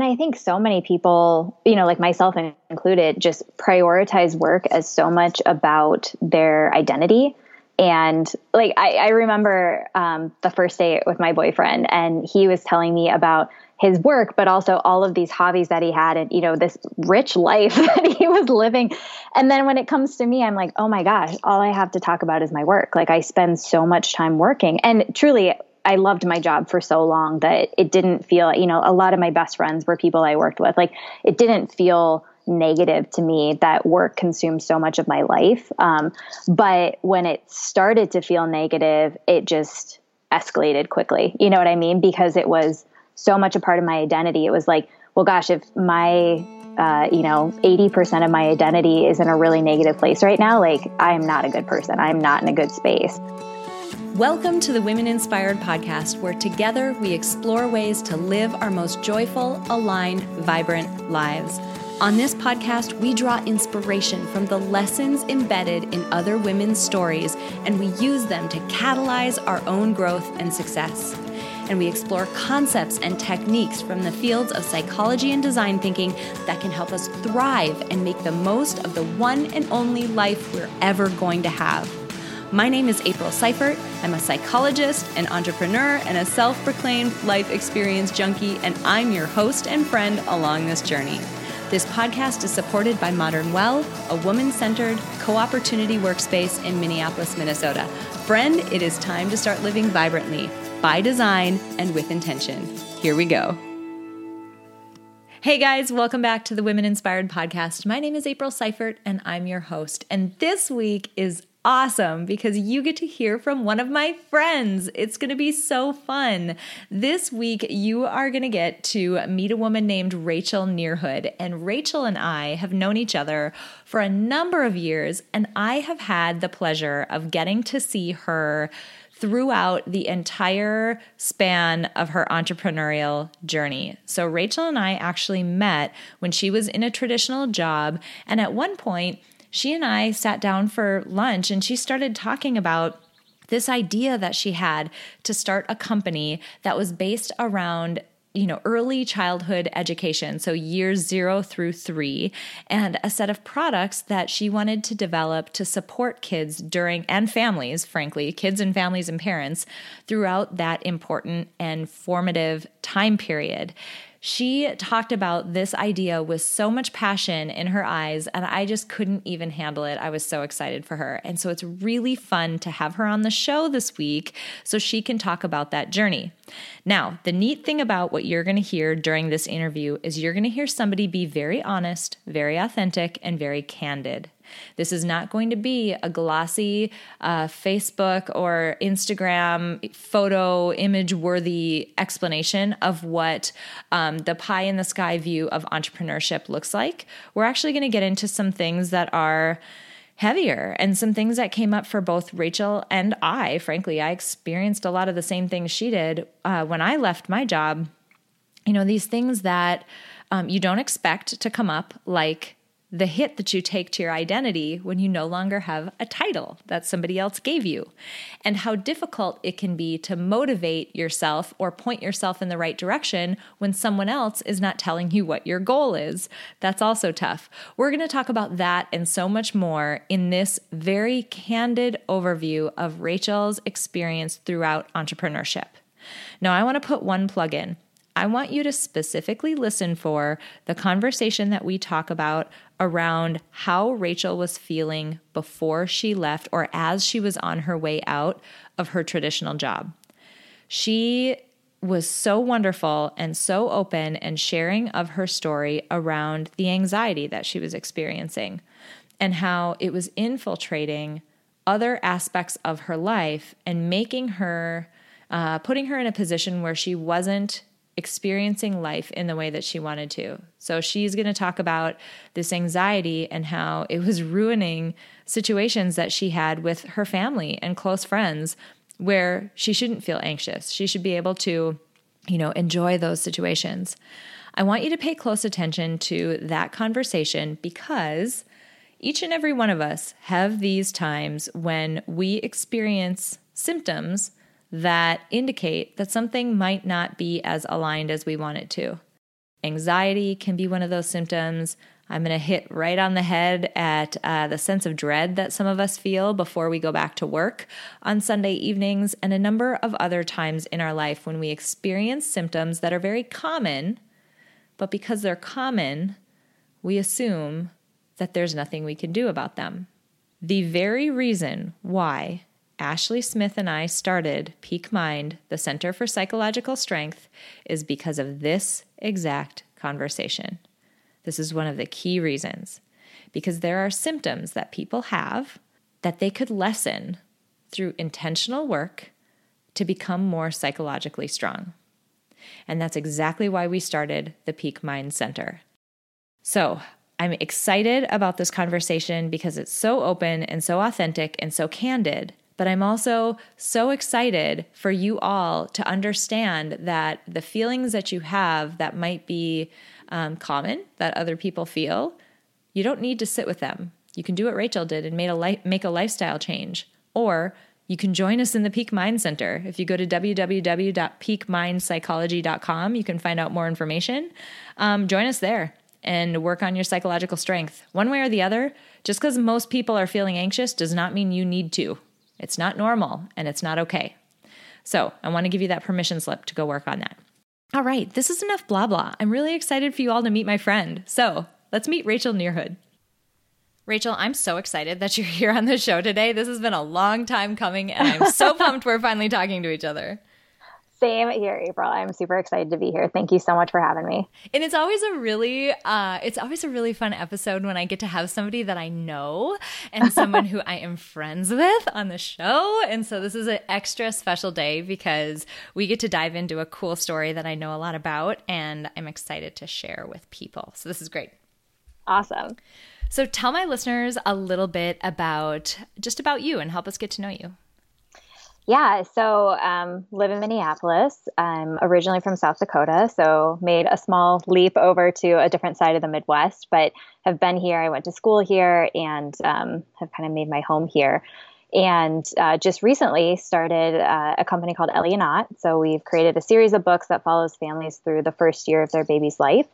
And I think so many people, you know, like myself included, just prioritize work as so much about their identity. And like, I, I remember um, the first date with my boyfriend, and he was telling me about his work, but also all of these hobbies that he had and, you know, this rich life that he was living. And then when it comes to me, I'm like, oh my gosh, all I have to talk about is my work. Like I spend so much time working. And truly, I loved my job for so long that it didn't feel, you know, a lot of my best friends were people I worked with. Like it didn't feel negative to me that work consumed so much of my life. Um, but when it started to feel negative, it just escalated quickly. You know what I mean? Because it was so much a part of my identity. It was like, well, gosh, if my uh, you know, 80% of my identity is in a really negative place right now, like I'm not a good person. I'm not in a good space. Welcome to the Women Inspired podcast, where together we explore ways to live our most joyful, aligned, vibrant lives. On this podcast, we draw inspiration from the lessons embedded in other women's stories, and we use them to catalyze our own growth and success and we explore concepts and techniques from the fields of psychology and design thinking that can help us thrive and make the most of the one and only life we're ever going to have. My name is April Seifert. I'm a psychologist, an entrepreneur, and a self proclaimed life experience junkie, and I'm your host and friend along this journey. This podcast is supported by Modern Well, a woman centered co opportunity workspace in Minneapolis, Minnesota. Friend, it is time to start living vibrantly by design and with intention. Here we go. Hey guys, welcome back to the Women Inspired Podcast. My name is April Seifert and I'm your host. And this week is awesome because you get to hear from one of my friends. It's going to be so fun. This week, you are going to get to meet a woman named Rachel Nearhood. And Rachel and I have known each other for a number of years, and I have had the pleasure of getting to see her throughout the entire span of her entrepreneurial journey. So, Rachel and I actually met when she was in a traditional job. And at one point, she and I sat down for lunch and she started talking about this idea that she had to start a company that was based around you know, early childhood education, so years zero through three, and a set of products that she wanted to develop to support kids during, and families, frankly, kids and families and parents throughout that important and formative time period she talked about this idea with so much passion in her eyes, and I just couldn't even handle it. I was so excited for her. And so it's really fun to have her on the show this week so she can talk about that journey. Now, the neat thing about what you're going to hear during this interview is you're going to hear somebody be very honest, very authentic, and very candid. This is not going to be a glossy uh, Facebook or Instagram photo image worthy explanation of what um, the pie in the sky view of entrepreneurship looks like. We're actually going to get into some things that are heavier and some things that came up for both Rachel and I. Frankly, I experienced a lot of the same things she did uh, when I left my job. You know, these things that um, you don't expect to come up, like the hit that you take to your identity when you no longer have a title that somebody else gave you, and how difficult it can be to motivate yourself or point yourself in the right direction when someone else is not telling you what your goal is. That's also tough. We're going to talk about that and so much more in this very candid overview of Rachel's experience throughout entrepreneurship. Now, I want to put one plug in. I want you to specifically listen for the conversation that we talk about around how Rachel was feeling before she left or as she was on her way out of her traditional job. She was so wonderful and so open and sharing of her story around the anxiety that she was experiencing and how it was infiltrating other aspects of her life and making her, uh, putting her in a position where she wasn't experiencing life in the way that she wanted to. So she's going to talk about this anxiety and how it was ruining situations that she had with her family and close friends where she shouldn't feel anxious. She should be able to, you know, enjoy those situations. I want you to pay close attention to that conversation because each and every one of us have these times when we experience symptoms that indicate that something might not be as aligned as we want it to. Anxiety can be one of those symptoms. I'm going to hit right on the head at uh, the sense of dread that some of us feel before we go back to work on Sunday evenings, and a number of other times in our life when we experience symptoms that are very common, but because they're common, we assume that there's nothing we can do about them. The very reason why Ashley Smith and I started Peak Mind, the Center for Psychological Strength, is because of this exact conversation. This is one of the key reasons because there are symptoms that people have that they could lessen through intentional work to become more psychologically strong. And that's exactly why we started the Peak Mind Center. So, I'm excited about this conversation because it's so open and so authentic and so candid. But I'm also so excited for you all to understand that the feelings that you have that might be um, common that other people feel, you don't need to sit with them. You can do what Rachel did and made a li- make a lifestyle change. Or you can join us in the Peak Mind Center. If you go to www.peakmindpsychology.com, you can find out more information. Um, join us there and work on your psychological strength. One way or the other, just because most people are feeling anxious does not mean you need to. It's not normal and it's not okay. So I want to give you that permission slip to go work on that. All right, this is enough blah blah. I'm really excited for you all to meet my friend. So let's meet Rachel Nearhood. Rachel, I'm so excited that you're here on the show today. This has been a long time coming, and I'm so pumped we're finally talking to each other. Same here, April. I'm super excited to be here. Thank you so much for having me. And it's always a really, uh, it's always a really fun episode when I get to have somebody that I know and someone who I am friends with on the show. And so this is an extra special day because we get to dive into a cool story that I know a lot about, and I'm excited to share with people. So this is great. Awesome. So tell my listeners a little bit about just about you and help us get to know you. Yeah, so um, live in Minneapolis. I'm originally from South Dakota, so made a small leap over to a different side of the Midwest, but have been here. I went to school here and um, have kind of made my home here. And uh, just recently started uh, a company called Ellie Not. So we've created a series of books that follows families through the first year of their baby's life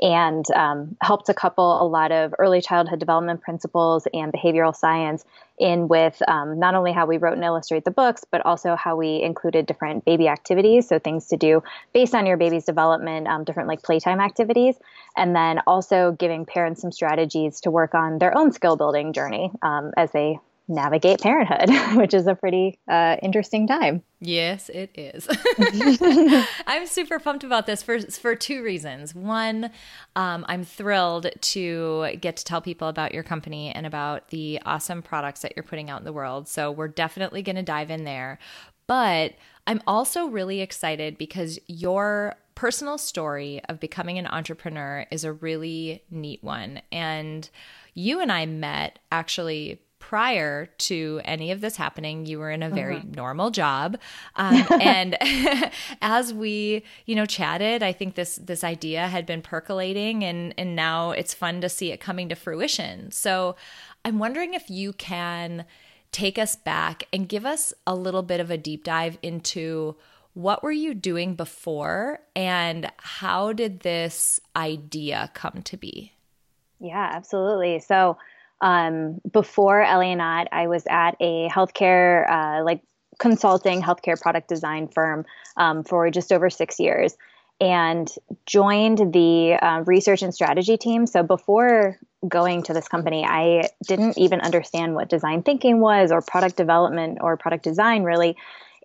and um, helped to couple a lot of early childhood development principles and behavioral science in with um, not only how we wrote and illustrate the books, but also how we included different baby activities. So things to do based on your baby's development, um, different like playtime activities, and then also giving parents some strategies to work on their own skill building journey um, as they navigate parenthood, which is a pretty uh, interesting time. Yes, it is. I'm super pumped about this for for two reasons. One, um, I'm thrilled to get to tell people about your company and about the awesome products that you're putting out in the world. So we're definitely going to dive in there. But I'm also really excited because your personal story of becoming an entrepreneur is a really neat one. And you and I met actually prior to any of this happening, you were in a very mm-hmm. normal job. Um, and as we, you know, chatted, I think this this idea had been percolating, and and now it's fun to see it coming to fruition. So I'm wondering if you can take us back and give us a little bit of a deep dive into what were you doing before and how did this idea come to be? Yeah, absolutely. So um, before Ellie Not, I was at a healthcare, uh, like consulting healthcare product design firm um, for just over six years and joined the uh, research and strategy team. So before going to this company, I didn't even understand what design thinking was or product development or product design really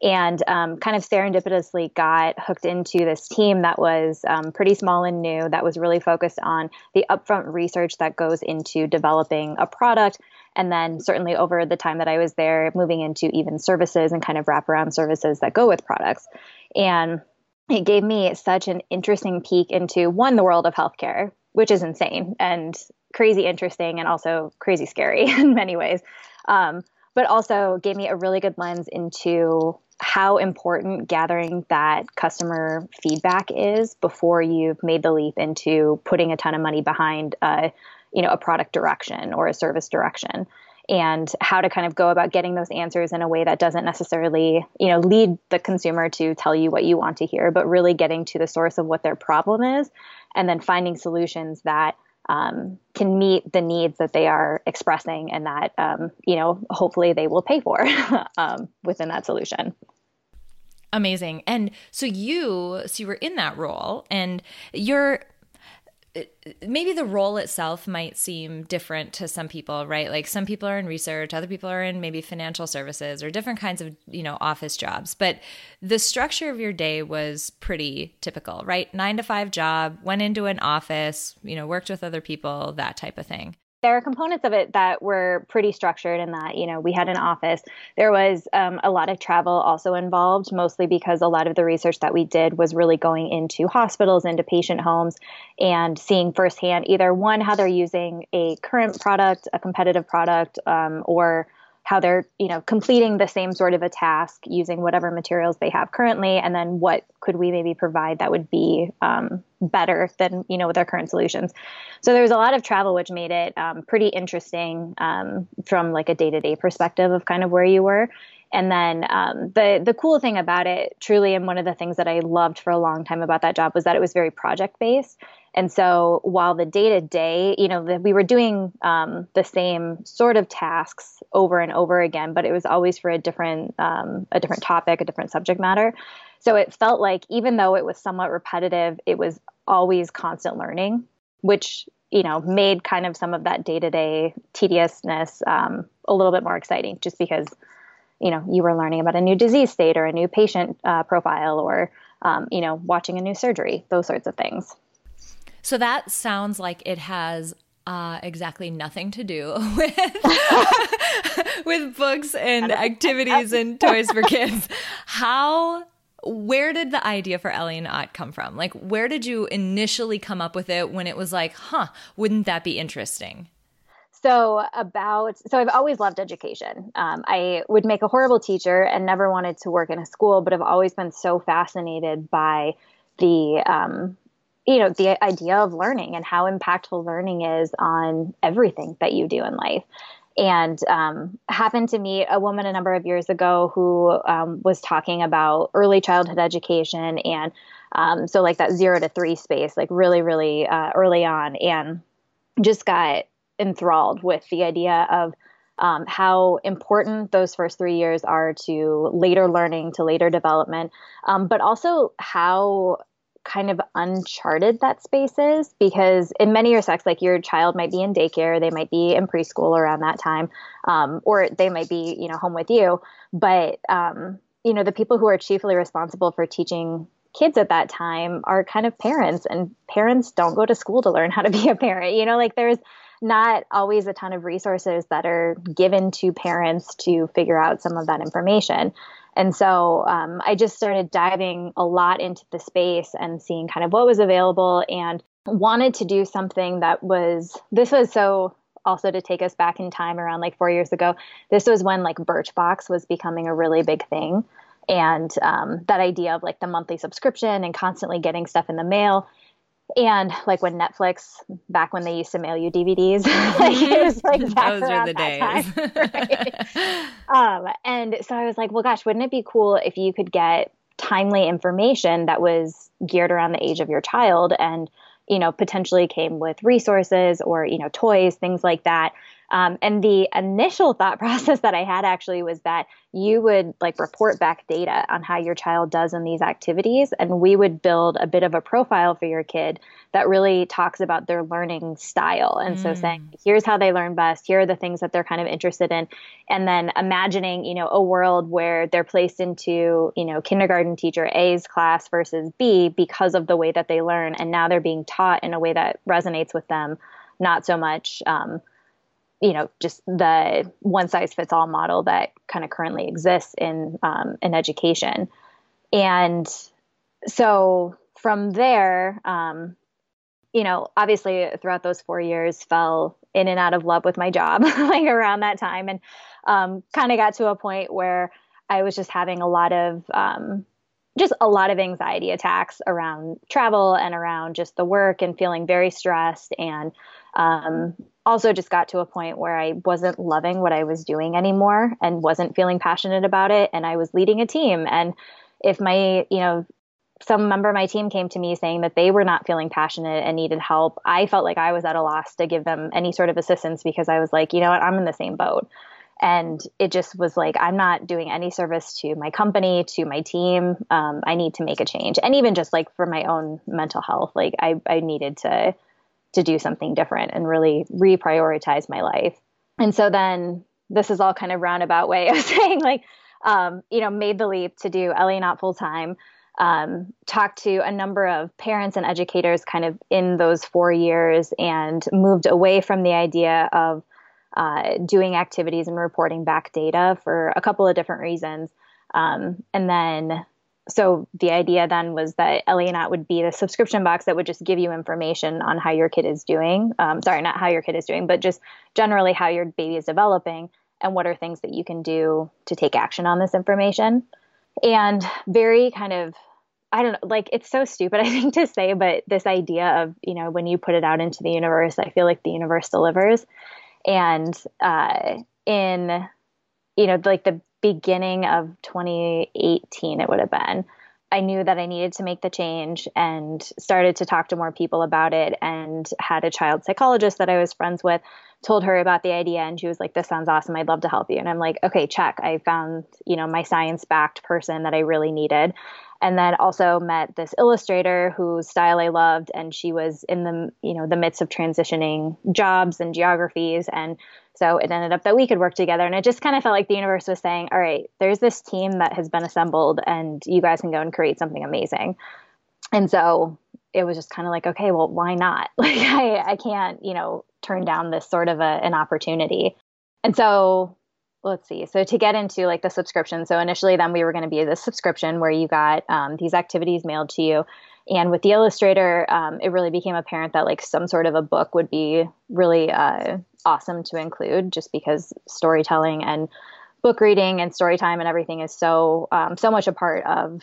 and um, kind of serendipitously got hooked into this team that was um, pretty small and new that was really focused on the upfront research that goes into developing a product. And then certainly over the time that i was there moving into even services and kind of wraparound services that go with products. And it gave me such an interesting peek into one the world of healthcare which is insane and crazy interesting and also crazy scary in many ways. Um, but also gave me a really good lens into how important gathering that customer feedback is before you've made the leap into putting a ton of money behind a, you know a product direction or a service direction. And how to kind of go about getting those answers in a way that doesn't necessarily you know lead the consumer to tell you what you want to hear but really getting to the source of what their problem is and then finding solutions that um, can meet the needs that they are expressing and that um, you know hopefully they will pay for um, within that solution amazing. And so you so you were in that role and you're maybe the role itself might seem different to some people right? Like some people are in research other people are in maybe financial services or different kinds of you know office jobs. But the structure of your day was pretty typical right? 9 to 5 job went into an office you know worked with other people that type of thing there are components of it that were pretty structured in that you know we had an office. There was um, a lot of travel also involved mostly because a lot of the research that we did was really going into hospitals into patient homes and seeing firsthand either one how they're using a current product a competitive product um, or how they're you know completing the same sort of a task using whatever materials they have currently and then what could we maybe provide that would be um, better than you know with our current solutions. So there was a lot of travel which made it um, pretty interesting um, from like a day-to-day perspective of kind of where you were. And then um, the the cool thing about it truly and one of the things that i loved for a long time about that job was that it was very project based and so while the day to day, you know, the, we were doing um, the same sort of tasks over and over again, but it was always for a different um, a different topic, a different subject matter. So it felt like even though it was somewhat repetitive, it was always constant learning, which you know made kind of some of that day to day tediousness um, a little bit more exciting, just because you know you were learning about a new disease state or a new patient uh, profile or um, you know watching a new surgery, those sorts of things. So that sounds like it has uh, exactly nothing to do with with books and activities and toys for kids. How where did the idea for Ellie and Ott come from? Like where did you initially come up with it when it was like, huh, wouldn't that be interesting? So about so I've always loved education. Um, I would make a horrible teacher and never wanted to work in a school, but I've always been so fascinated by the um, you know the idea of learning and how impactful learning is on everything that you do in life and um, happened to meet a woman a number of years ago who um, was talking about early childhood education and um, so like that zero to three space like really really uh, early on and just got enthralled with the idea of um, how important those first three years are to later learning, to later development, um, but also how kind of uncharted that space is because in many respects like your child might be in daycare they might be in preschool around that time um, or they might be you know home with you. But um, you know the people who are chiefly responsible for teaching kids at that time are kind of parents and parents don't go to school to learn how to be a parent you know? Like there's not always a ton of resources that are given to parents to figure out some of that information and so um, I just started diving a lot into the space and seeing kind of what was available and wanted to do something that was, this was so also to take us back in time around like four years ago. This was when like Birchbox was becoming a really big thing. And um, that idea of like the monthly subscription and constantly getting stuff in the mail and like when Netflix, back when they used to mail you DVDs, like it was like those are the days. Time, right? um, and so I was like, well, gosh, wouldn't it be cool if you could get timely information that was geared around the age of your child and you know potentially came with resources or you know toys, things like that um, and the initial thought process that I had actually was that you would like report back data on how your child does in these activities, and we would build a bit of a profile for your kid that really talks about their learning style. And mm. so saying, here's how they learn best, here are the things that they're kind of interested in, and then imagining, you know, a world where they're placed into, you know, kindergarten teacher A's class versus B because of the way that they learn, and now they're being taught in a way that resonates with them, not so much. Um, you know just the one size fits all model that kind of currently exists in um, in education. And so from there um, you know obviously throughout those four years fell in and out of love with my job like around that time. And um, kind of got to a point where i was just having a lot of um, just a lot of anxiety attacks around travel and around just the work and feeling very stressed and um, also just got to a point where I wasn't loving what I was doing anymore and wasn't feeling passionate about it. And I was leading a team. And if my, you know, some member of my team came to me saying that they were not feeling passionate and needed help. I felt like I was at a loss to give them any sort of assistance because I was like, you know what, I'm in the same boat. And it just was like, I'm not doing any service to my company, to my team. Um, I need to make a change. And even just like for my own mental health, like I, I needed to to do something different and really reprioritize my life. And so then this is all kind of roundabout way of saying like, um, you know, made the leap to do LA not full time um, talked to a number of parents and educators kind of in those four years and moved away from the idea of uh, doing activities and reporting back data for a couple of different reasons. Um, and then, so the idea then was that Not would be the subscription box that would just give you information on how your kid is doing. Um, sorry, not how your kid is doing, but just generally how your baby is developing and what are things that you can do to take action on this information. And very kind of I don't know, like it's so stupid, I think, to say, but this idea of, you know, when you put it out into the universe, I feel like the universe delivers. And uh, in, you know, like the beginning of 2018, it would have been, I knew that I needed to make the change and started to talk to more people about it and had a child psychologist that I was friends with told her about the idea and she was like this sounds awesome. I'd love to help you. And I'm like okay check. I found you know my science backed person that I really needed. And then also met this illustrator whose style I loved and she was in the you know the midst of transitioning jobs and geographies and so it ended up that we could work together and it just kind of felt like the universe was saying all right there's this team that has been assembled and you guys can go and create something amazing and so it was just kind of like okay well why not like I I can't you know turn down this sort of a, an opportunity and so let's see. So to get into like the subscription, so initially then we were going to be the subscription where you got um, these activities mailed to you. And with the illustrator, um, it really became apparent that like some sort of a book would be really uh, awesome to include, just because storytelling and book reading and story time and everything is so um, so much a part of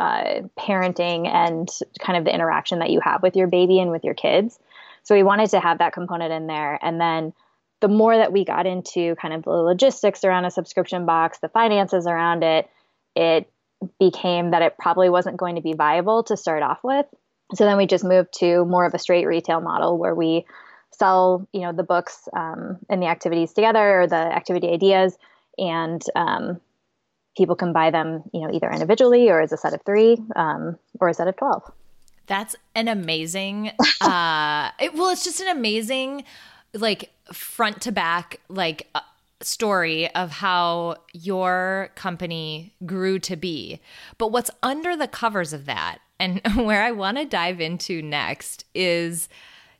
uh, parenting and kind of the interaction that you have with your baby and with your kids. So we wanted to have that component in there, and then the more that we got into kind of the logistics around a subscription box, the finances around it, it became that it probably wasn't going to be viable to start off with. So then we just moved to more of a straight retail model where we sell, you know, the books um, and the activities together or the activity ideas, and um, people can buy them, you know, either individually or as a set of three um, or a set of twelve. That's an amazing. uh, it, well, it's just an amazing like front to back like uh, story of how your company grew to be. But what's under the covers of that and where I want to dive into next is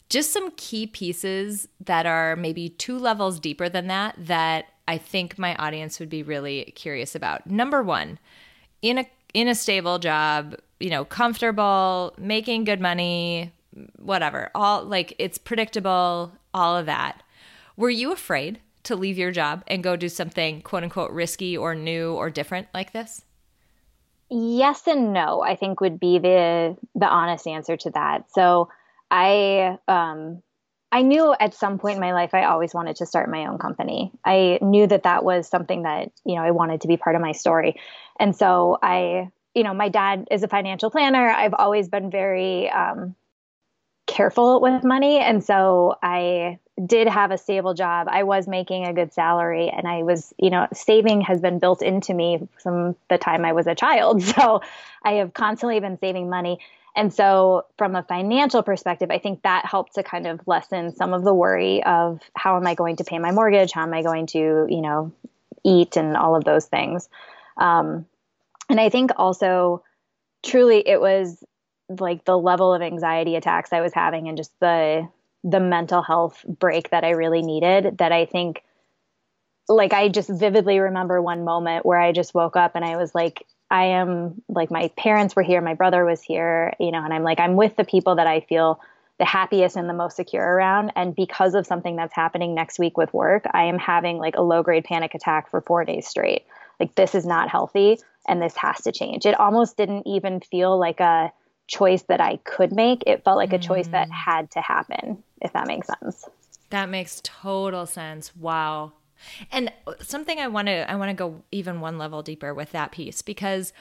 just some key pieces that are maybe two levels deeper than that that I think my audience would be really curious about. Number 1, in a in a stable job, you know, comfortable, making good money, whatever. All like it's predictable, all of that. Were you afraid to leave your job and go do something quote unquote risky or new or different like this? Yes and no, I think would be the the honest answer to that. So I um I knew at some point in my life I always wanted to start my own company. I knew that that was something that, you know, I wanted to be part of my story. And so I, you know, my dad is a financial planner. I've always been very um careful with money and so I did have a stable job. I was making a good salary and I was, you know, saving has been built into me from the time I was a child. So I have constantly been saving money. And so from a financial perspective, I think that helped to kind of lessen some of the worry of how am I going to pay my mortgage? How am I going to, you know, eat and all of those things. Um, and I think also truly it was like the level of anxiety attacks I was having and just the the mental health break that I really needed that I think like I just vividly remember one moment where I just woke up and I was like I am like my parents were here, my brother was here, you know, and I'm like I'm with the people that I feel the happiest and the most secure around and because of something that's happening next week with work, I am having like a low grade panic attack for 4 days straight. Like this is not healthy and this has to change. It almost didn't even feel like a choice that I could make. It felt like a choice that mm. had to happen, if that makes sense. That makes total sense. Wow. And something I want to I want to go even one level deeper with that piece because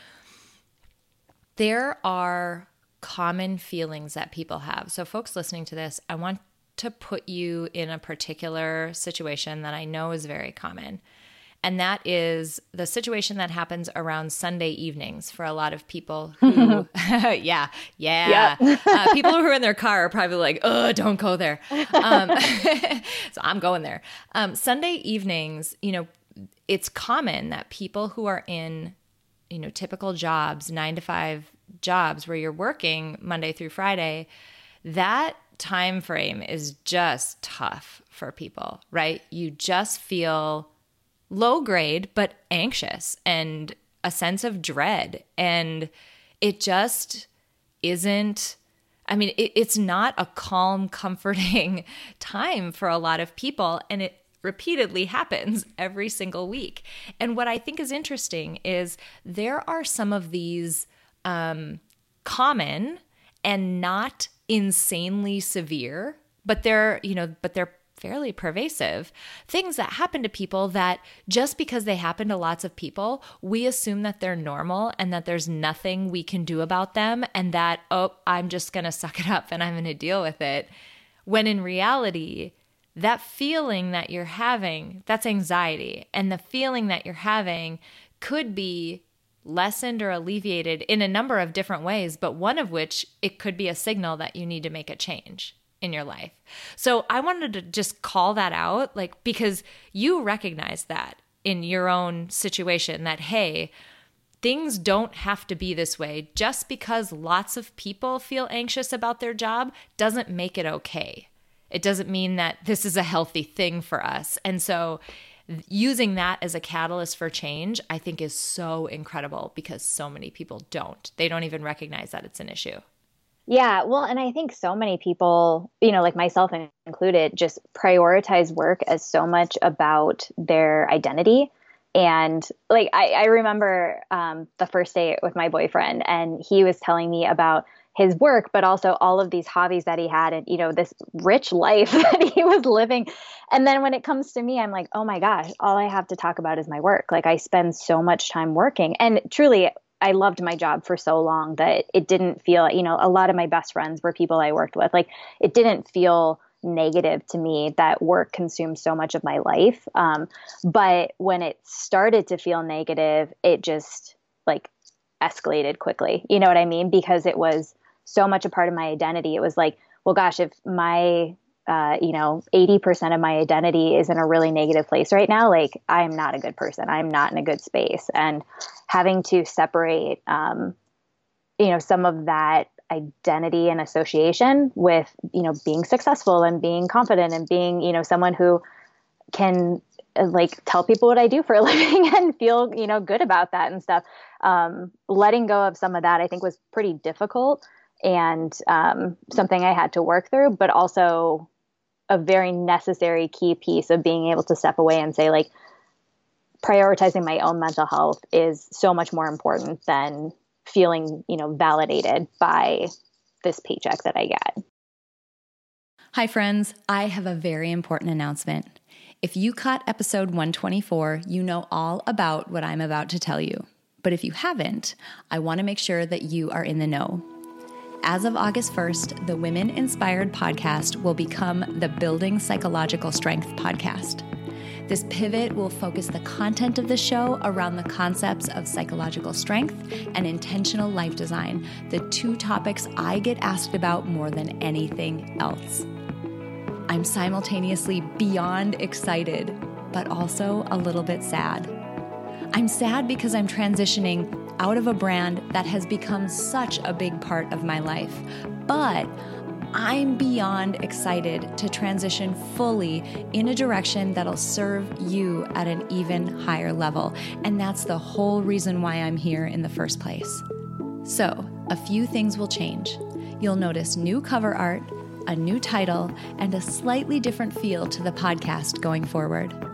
there are common feelings that people have. So, folks listening to this, I want to put you in a particular situation that I know is very common. And that is the situation that happens around Sunday evenings for a lot of people who, yeah, yeah. Yep. uh, people who are in their car are probably like, oh, don't go there. Um, so I'm going there. Um, Sunday evenings, you know, it's common that people who are in, you know, typical jobs, nine to five jobs where you're working Monday through Friday, that time frame is just tough for people, right? You just feel low grade, but anxious and a sense of dread. And it just isn't, I mean, it, it's not a calm, comforting time for a lot of people. And it repeatedly happens every single week. And what I think is interesting is there are some of these um, common and not insanely severe, but they're, you know, but they're fairly pervasive things that happen to people that just because they happen to lots of people, we assume that they're normal and that there's nothing we can do about them and that, oh, I'm just going to suck it up and I'm going to deal with it. When in reality, that feeling that you're having, that's anxiety. And the feeling that you're having could be lessened or alleviated in a number of different ways, but one of which it could be a signal that you need to make a change in your life. So I wanted to just call that out, like, because you recognize that in your own situation that, hey, things don't have to be this way. Just because lots of people feel anxious about their job doesn't make it okay. It doesn't mean that this is a healthy thing for us. And so, using that as a catalyst for change, I think is so incredible because so many people don't. They don't even recognize that it's an issue. Yeah, well, and I think so many people, you know, like myself included, just prioritize work as so much about their identity. And like, I, I remember um, the first date with my boyfriend, and he was telling me about his work, but also all of these hobbies that he had and, you know, this rich life that he was living. And then when it comes to me, I'm like, oh my gosh, all I have to talk about is my work. Like, I spend so much time working. And truly, I loved my job for so long that it didn't feel, you know, a lot of my best friends were people I worked with. Like it didn't feel negative to me that work consumed so much of my life. Um, but when it started to feel negative, it just like escalated quickly. You know what I mean? Because it was so much a part of my identity. It was like, well, gosh, if my uh, you know, 80% of my identity is in a really negative place right now, like I'm not a good person. I'm not in a good space. And having to separate, um, you know, some of that identity and association with, you know, being successful and being confident and being, you know, someone who can uh, like tell people what I do for a living and feel, you know, good about that and stuff. Um, letting go of some of that, I think was pretty difficult and um, something I had to work through, but also a very necessary key piece of being able to step away and say like prioritizing my own mental health is so much more important than feeling you know validated by this paycheck that i get. Hi friends. I have a very important announcement. If you caught episode 124 you know all about what i'm about to tell you. But if you haven't i want to make sure that you are in the know as of August 1st, the Women Inspired podcast will become the Building Psychological Strength podcast. This pivot will focus the content of the show around the concepts of psychological strength and intentional life design, the two topics I get asked about more than anything else. I'm simultaneously beyond excited, but also a little bit sad. I'm sad because I'm transitioning out of a brand that has become such a big part of my life. But I'm beyond excited to transition fully in a direction that'll serve you at an even higher level. And that's the whole reason why I'm here in the first place. So, a few things will change. You'll notice new cover art, a new title, and a slightly different feel to the podcast going forward.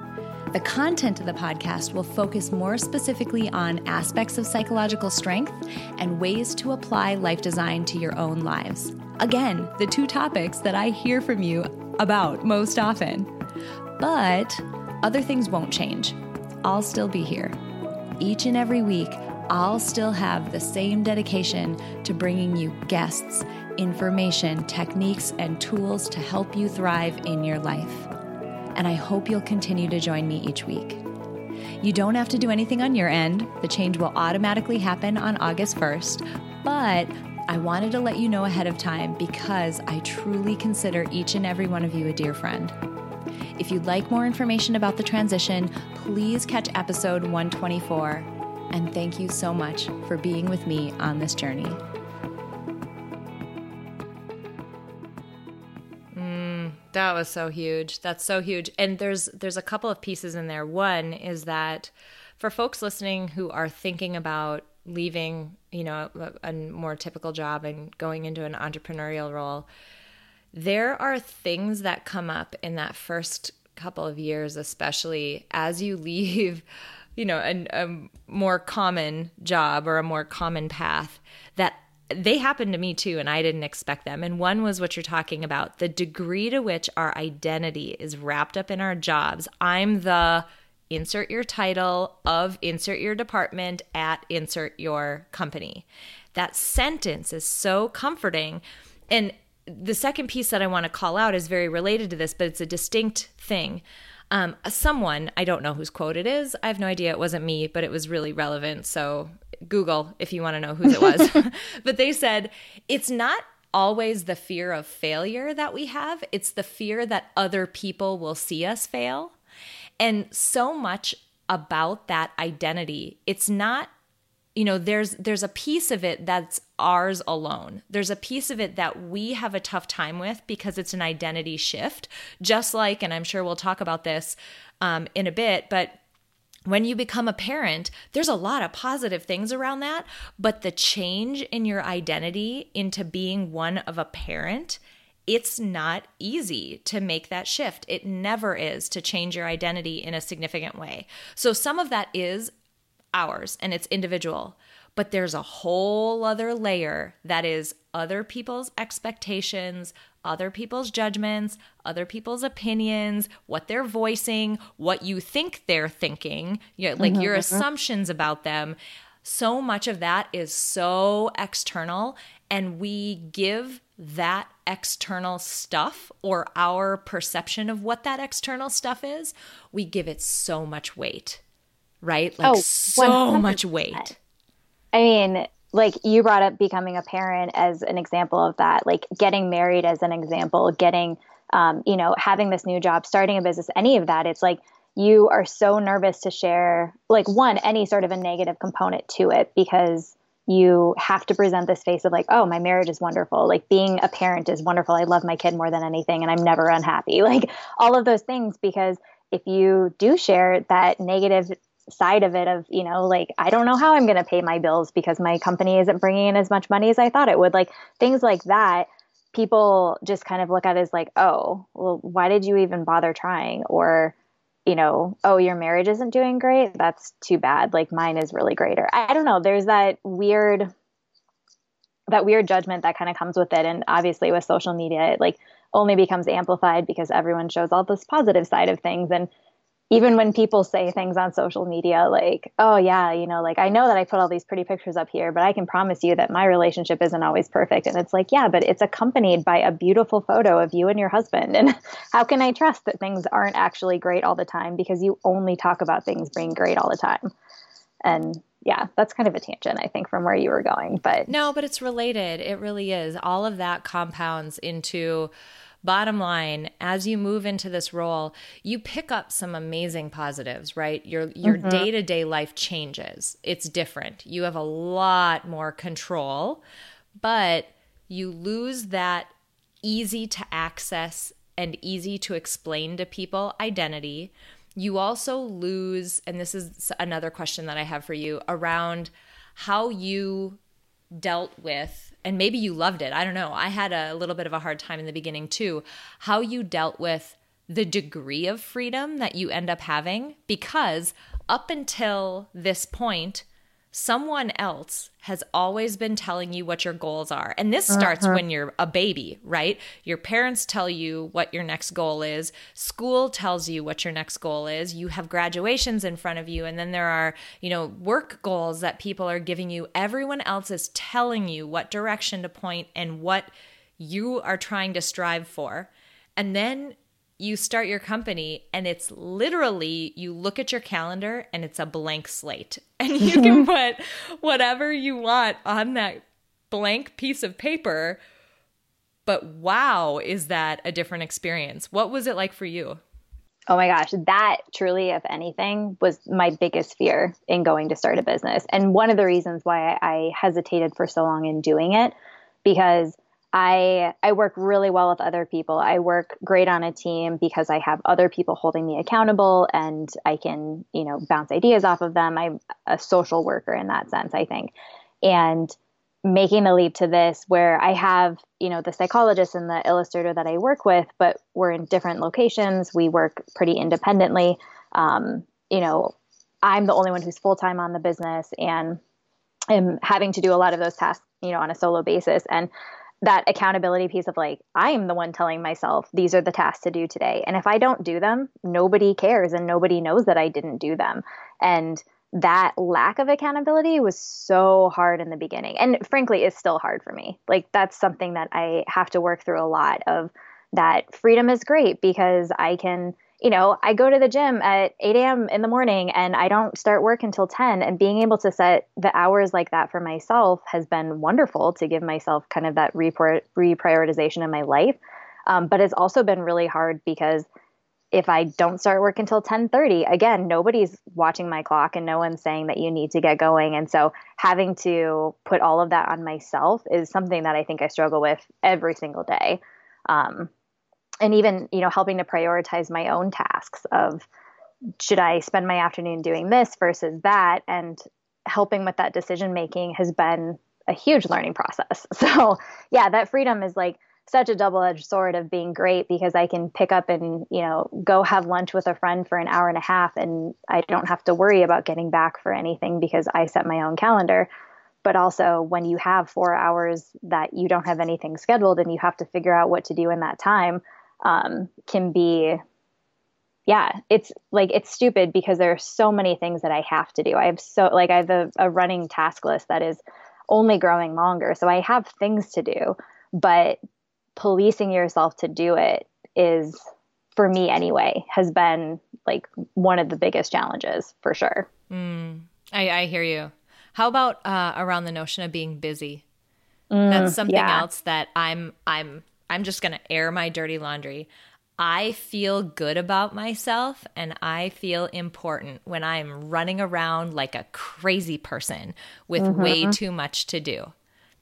The content of the podcast will focus more specifically on aspects of psychological strength and ways to apply life design to your own lives. Again, the two topics that I hear from you about most often. But other things won't change. I'll still be here. Each and every week, I'll still have the same dedication to bringing you guests, information, techniques, and tools to help you thrive in your life. And I hope you'll continue to join me each week. You don't have to do anything on your end, the change will automatically happen on August 1st, but I wanted to let you know ahead of time because I truly consider each and every one of you a dear friend. If you'd like more information about the transition, please catch episode 124. And thank you so much for being with me on this journey. That was so huge. That's so huge. And there's there's a couple of pieces in there. One is that for folks listening who are thinking about leaving, you know, a, a more typical job and going into an entrepreneurial role, there are things that come up in that first couple of years, especially as you leave, you know, a, a more common job or a more common path that they happened to me too, and I didn't expect them. And one was what you're talking about the degree to which our identity is wrapped up in our jobs. I'm the insert your title of insert your department at insert your company. That sentence is so comforting. And the second piece that I want to call out is very related to this, but it's a distinct thing. Um, someone, I don't know whose quote it is. I have no idea. It wasn't me, but it was really relevant. So Google if you want to know whose it was. but they said, it's not always the fear of failure that we have, it's the fear that other people will see us fail. And so much about that identity, it's not you know there's there's a piece of it that's ours alone there's a piece of it that we have a tough time with because it's an identity shift just like and i'm sure we'll talk about this um, in a bit but when you become a parent, there's a lot of positive things around that, but the change in your identity into being one of a parent it's not easy to make that shift. It never is to change your identity in a significant way. So some of that is ours and it's individual. But there's a whole other layer that is other people's expectations, other people's judgments, other people's opinions, what they're voicing, what you think they're thinking, you know, like mm-hmm, your mm-hmm. assumptions about them. So much of that is so external, and we give that external stuff or our perception of what that external stuff is, we give it so much weight, right? Like oh, so much weight. I mean, like you brought up becoming a parent as an example of that, like getting married as an example, getting, um, you know, having this new job, starting a business, any of that. It's like you are so nervous to share, like, one, any sort of a negative component to it because you have to present this face of like, oh, my marriage is wonderful. Like being a parent is wonderful. I love my kid more than anything and I'm never unhappy. Like all of those things because if you do share that negative side of it of, you know, like I don't know how I'm going to pay my bills because my company isn't bringing in as much money as I thought it would. Like things like that, people just kind of look at as like, oh, well, why did you even bother trying? Or you know, oh, your marriage isn't doing great. That's too bad. Like mine is really great. Or I don't know. There's that weird, that weird judgment that kind of comes with it. And obviously with social media, it like only becomes amplified because everyone shows all this positive side of things. And even when people say things on social media like, oh, yeah, you know, like I know that I put all these pretty pictures up here, but I can promise you that my relationship isn't always perfect. And it's like, yeah, but it's accompanied by a beautiful photo of you and your husband. And how can I trust that things aren't actually great all the time because you only talk about things being great all the time? And yeah, that's kind of a tangent, I think, from where you were going. But no, but it's related. It really is. All of that compounds into bottom line, as you move into this role, you pick up some amazing positives, right? Your your mm-hmm. day-to-day life changes. It's different. You have a lot more control, but you lose that easy to access and easy to explain to people identity. You also lose, and this is another question that I have for you around how you dealt with and maybe you loved it. I don't know. I had a little bit of a hard time in the beginning too. How you dealt with the degree of freedom that you end up having because up until this point, someone else has always been telling you what your goals are. And this starts uh-huh. when you're a baby, right? Your parents tell you what your next goal is, school tells you what your next goal is. You have graduations in front of you, and then there are, you know, work goals that people are giving you. Everyone else is telling you what direction to point and what you are trying to strive for. And then you start your company and it's literally you look at your calendar and it's a blank slate. And you can mm-hmm. put whatever you want on that blank piece of paper but wow is that a different experience. What was it like for you? Oh my gosh that truly if anything was my biggest fear in going to start a business. And one of the reasons why i hesitated for so long in doing it because I I work really well with other people. I work great on a team because I have other people holding me accountable and I can, you know, bounce ideas off of them. I'm a social worker in that sense, I think. And making the leap to this where I have, you know, the psychologist and the illustrator that I work with, but we're in different locations. We work pretty independently. Um, you know, I'm the only one who's full time on the business and am having to do a lot of those tasks, you know, on a solo basis. And that accountability piece of like i am the one telling myself these are the tasks to do today. And if i don't do them nobody cares and nobody knows that i didn't do them. And that lack of accountability was so hard in the beginning. And frankly it's still hard for me. Like that's something that i have to work through a lot of that freedom is great because i can you know, I go to the gym at 8 a.m. in the morning and I don't start work until 10. And being able to set the hours like that for myself has been wonderful to give myself kind of that report, reprioritization in my life. Um, but it's also been really hard because if I don't start work until 10:30, again, nobody's watching my clock and no one's saying that you need to get going. And so having to put all of that on myself is something that I think I struggle with every single day. Um, and even you know helping to prioritize my own tasks of should i spend my afternoon doing this versus that? And helping with that decision making has been a huge learning process. So yeah that freedom is like such a double-edged sword of being great because i can pick up and you know go have lunch with a friend for an hour and a half and i don't have to worry about getting back for anything because i set my own calendar. But also when you have four hours that you don't have anything scheduled and you have to figure out what to do in that time um, can be yeah it's like it's stupid because there are so many things that i have to do. I have so like i have a, a running task list that is only growing longer. So i have things to do but policing yourself to do it is for me anyway has been like one of the biggest challenges for sure. Mm, I, I hear you. How about uh, around the notion of being busy? Mm, that's something yeah. else that i'm i'm I'm just going to air my dirty laundry. I feel good about myself and I feel important when I'm running around like a crazy person with mm-hmm. way too much to do.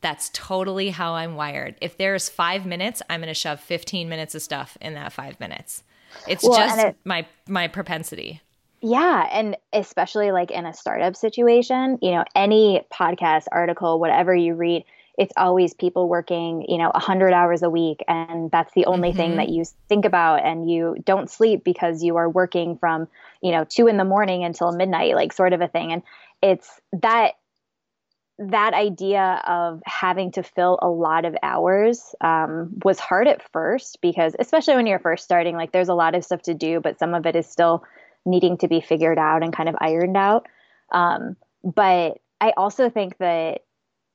That's totally how I'm wired. If there's five minutes, I'm going to shove 15 minutes of stuff in that five minutes. It's well, just it, my my propensity. Yeah, and especially like in a startup situation, you know, any podcast, article, whatever you read, it's always people working, you know, 100 hours a week and that's the only mm-hmm. thing that you think about and you don't sleep because you are working from, you know, 2 in the morning until midnight like sort of a thing and it's that that idea of having to fill a lot of hours um, was hard at first because especially when you're first starting like there's a lot of stuff to do but some of it is still needing to be figured out and kind of ironed out um, but i also think that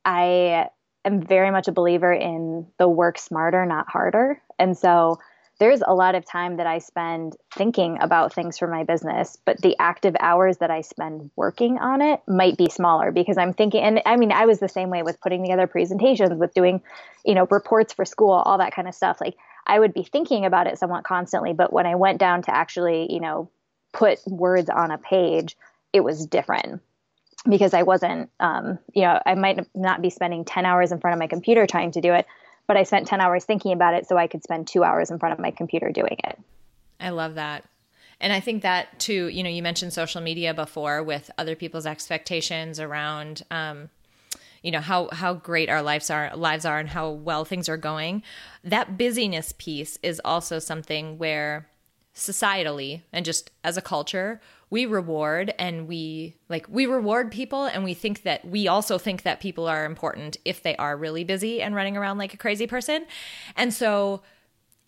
i am very much a believer in the work smarter, not harder. And so there's a lot of time that I spend thinking about things for my business, but the active hours that I spend working on it might be smaller because I'm thinking, and I mean, I was the same way with putting together presentations, with doing, you know, reports for school, all that kind of stuff. Like I would be thinking about it somewhat constantly, but when I went down to actually, you know, put words on a page, it was different because I wasn't, um, you know, I might not be spending 10 hours in front of my computer trying to do it, but I spent 10 hours thinking about it so I could spend two hours in front of my computer doing it. I love that. And I think that too, you know, you mentioned social media before with other people's expectations around, um, you know how how great our lives are lives are and how well things are going that busyness piece is also something where societally and just as a culture, we reward and we like we reward people and we think that we also think that people are important if they are really busy and running around like a crazy person. And so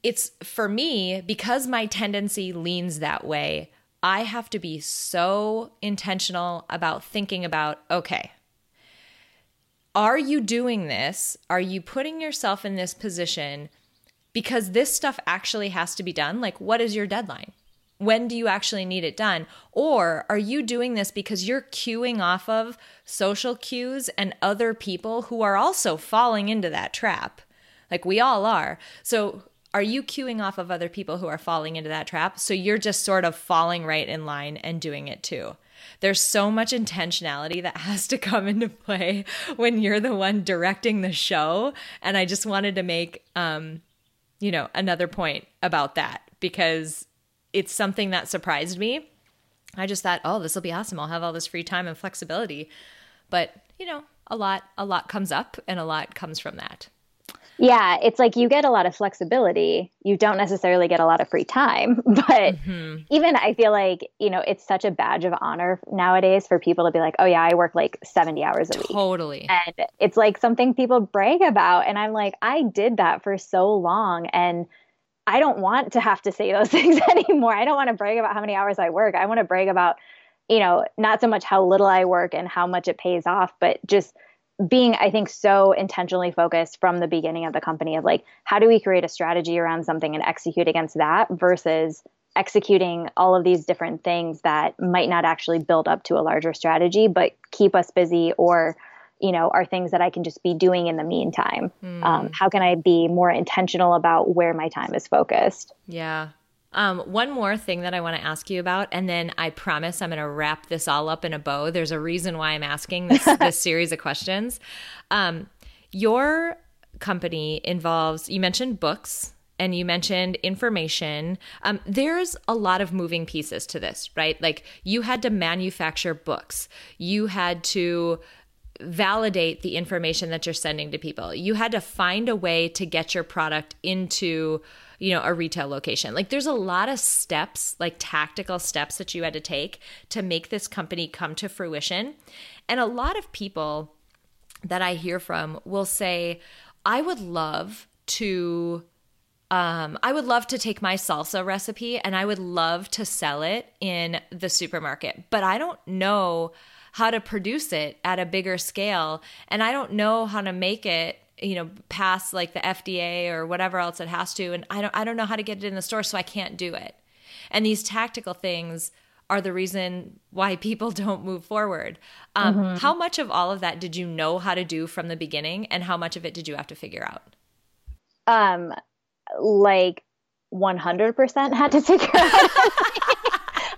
it's for me because my tendency leans that way. I have to be so intentional about thinking about okay, are you doing this? Are you putting yourself in this position because this stuff actually has to be done? Like, what is your deadline? When do you actually need it done? Or are you doing this because you're queuing off of social cues and other people who are also falling into that trap? Like, we all are. So, are you queuing off of other people who are falling into that trap? So, you're just sort of falling right in line and doing it too there's so much intentionality that has to come into play when you're the one directing the show. And I just wanted to make, um, you know, another point about that because it's something that surprised me. I just thought, oh, this will be awesome. I'll have all this free time and flexibility. But, you know, a lot, a lot comes up and a lot comes from that. Yeah, it's like you get a lot of flexibility. You don't necessarily get a lot of free time. But mm-hmm. even I feel like, you know, it's such a badge of honor nowadays for people to be like, oh, yeah, I work like 70 hours a week. Totally. And it's like something people brag about. And I'm like, I did that for so long. And I don't want to have to say those things anymore. I don't want to brag about how many hours I work. I want to brag about, you know, not so much how little I work and how much it pays off, but just being i think so intentionally focused from the beginning of the company of like how do we create a strategy around something and execute against that versus executing all of these different things that might not actually build up to a larger strategy but keep us busy or you know are things that i can just be doing in the meantime. Mm. um, how can i be more intentional about where my time is focused? Yeah um, one more thing that I want to ask you about, and then I promise I'm going to wrap this all up in a bow. There's a reason why I'm asking this, this series of questions. Um, your company involves, you mentioned books and you mentioned information. Um, there's a lot of moving pieces to this, right? Like you had to manufacture books, you had to validate the information that you're sending to people, you had to find a way to get your product into you know, a retail location. Like there's a lot of steps, like tactical steps that you had to take to make this company come to fruition. And a lot of people that I hear from will say, I would love to um, I would love to take my salsa recipe and I would love to sell it in the supermarket, but I don't know how to produce it at a bigger scale and I don't know how to make it you know pass like the FDA or whatever else it has to and I don't I don't know how to get it in the store so I can't do it. And these tactical things are the reason why people don't move forward. Um, mm-hmm. How much of all of that did you know how to do from the beginning, and how much of it did you have to figure out? Um, like 100% had to figure out.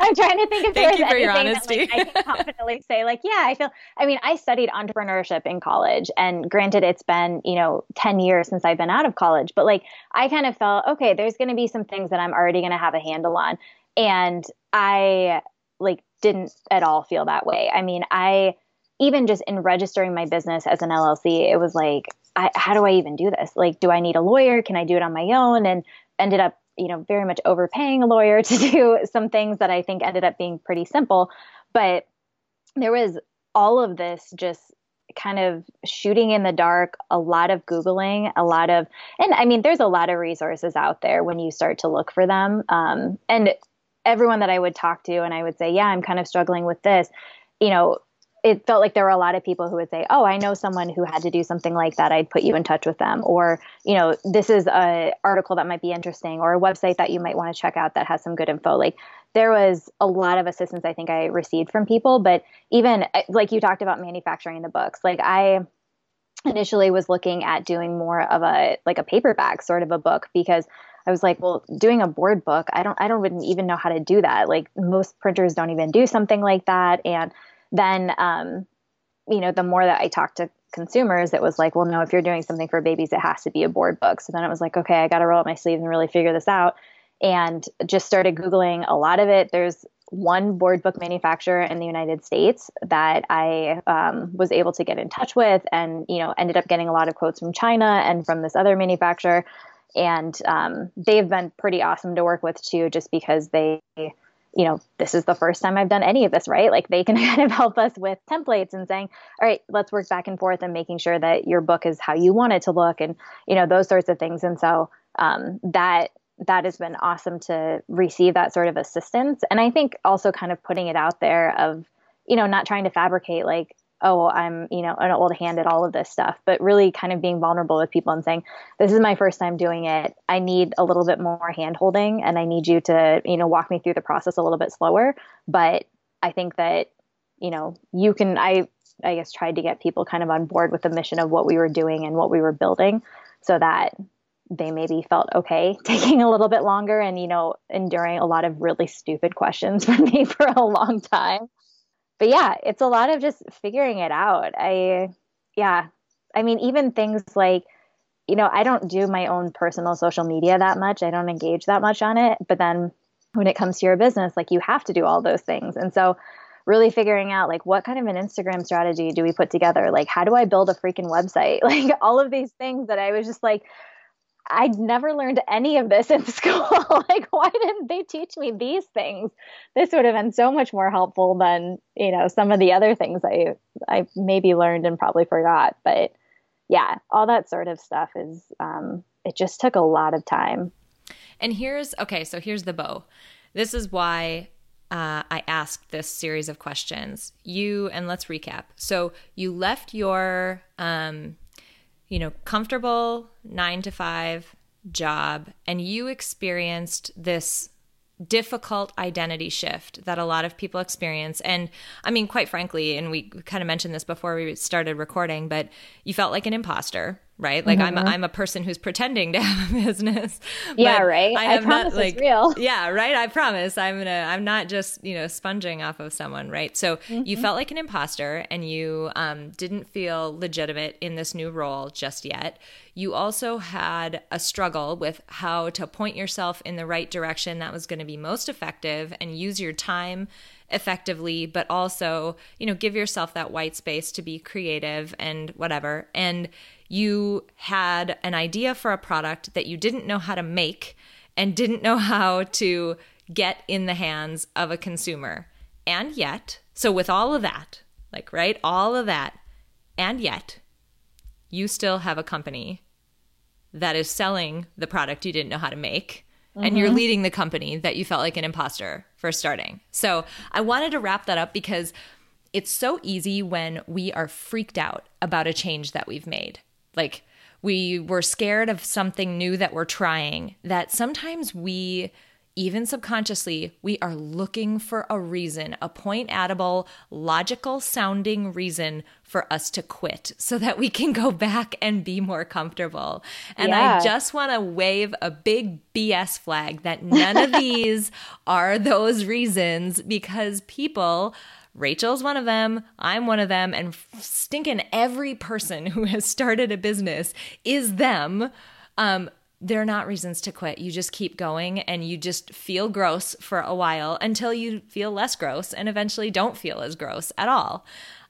I'm trying to think if Thank there's anything that like, I can confidently say, like, yeah, I feel. I mean, I studied entrepreneurship in college, and granted, it's been you know 10 years since I've been out of college, but like, I kind of felt okay. There's going to be some things that I'm already going to have a handle on, and I like didn't at all feel that way. I mean, I even just in registering my business as an LLC, it was like, I, how do I even do this? Like, do I need a lawyer? Can I do it on my own? And ended up you know, very much overpaying a lawyer to do some things that I think ended up being pretty simple. But there was all of this just kind of shooting in the dark, a lot of Googling, a lot of, and I mean, there's a lot of resources out there when you start to look for them. Um, and everyone that I would talk to, and I would say, yeah, I'm kind of struggling with this, you know, it felt like there were a lot of people who would say, "Oh, I know someone who had to do something like that. I'd put you in touch with them." Or, you know, this is a article that might be interesting or a website that you might want to check out that has some good info. Like there was a lot of assistance I think I received from people, but even uh, like you talked about manufacturing the books. Like I initially was looking at doing more of a like a paperback sort of a book because I was like, well, doing a board book, I don't I don't even know how to do that. Like most printers don't even do something like that and then um, you know the more that i talked to consumers it was like well no if you're doing something for babies it has to be a board book. So then it was like okay i got to roll up my sleeves and really figure this out. And just started googling a lot of it. There's one board book manufacturer in the united states that i um, was able to get in touch with and you know ended up getting a lot of quotes from china and from this other manufacturer. And um, they've been pretty awesome to work with too, just because they, you know, this is the first time I've done any of this, right? Like they can kind of help us with templates and saying, all right, let's work back and forth and making sure that your book is how you want it to look, and you know those sorts of things. And so um, that that has been awesome to receive that sort of assistance. And I think also kind of putting it out there of, you know, not trying to fabricate like oh, I'm, you know, an old hand at all of this stuff, but really kind of being vulnerable with people and saying, this is my first time doing it. I need a little bit more hand holding and I need you to, you know, walk me through the process a little bit slower. But I think that, you know, you can, I, I guess tried to get people kind of on board with the mission of what we were doing and what we were building so that they maybe felt okay taking a little bit longer and you know enduring a lot of really stupid questions from me for a long time but yeah, it's a lot of just figuring it out. I, yeah, I mean, even things like, you know, I don't do my own personal social media that much. I don't engage that much on it. But then when it comes to your business, like you have to do all those things. And so, really figuring out like what kind of an Instagram strategy do we put together? Like, how do I build a freaking website? Like, all of these things that I was just like, I'd never learned any of this in school. like, why didn't they teach me these things? This would have been so much more helpful than, you know, some of the other things I I maybe learned and probably forgot. But yeah, all that sort of stuff is um, it just took a lot of time. And here's okay, so here's the bow. This is why uh, I asked this series of questions. You and let's recap. So you left your um, you know, comfortable nine to five job and you experienced this difficult identity shift that a lot of people experience. And I mean, quite frankly, and we kind of mentioned this before we started recording, but you felt like an imposter right? Like mm-hmm. I'm a, I'm a person who's pretending to have a business. Yeah, right. I, I promise not, like, it's real. Yeah, right. I promise. I'm gonna. I'm not just you know sponging off of someone, right? So mm-hmm. you felt like an imposter, and you um, didn't feel legitimate in this new role just yet. You also had a struggle with how to point yourself in the right direction that was going to be most effective, and use your time effectively, but also, you know, give yourself that white space to be creative and whatever. And you had an idea for a product that you didn't know how to make and didn't know how to get in the hands of a consumer. And yet, so with all of that, like, right, all of that, and yet, you still have a company that is selling the product you didn't know how to make. Mm-hmm. And you're mm-hmm. leading the company that you felt like an imposter for starting. So I wanted to wrap that up because it's so easy when we are freaked out about a change that we've made. Like we were scared of something new that we're trying, that sometimes we even subconsciously, we are looking for a reason, a point addable, logical sounding reason for us to quit so that we can go back and be more comfortable. And yeah. I just want to wave a big BS flag that none of these are those reasons because people Rachel's one of them, I'm one of them, and stinking every person who has started a business is them. Um, they're not reasons to quit. You just keep going and you just feel gross for a while until you feel less gross and eventually don't feel as gross at all.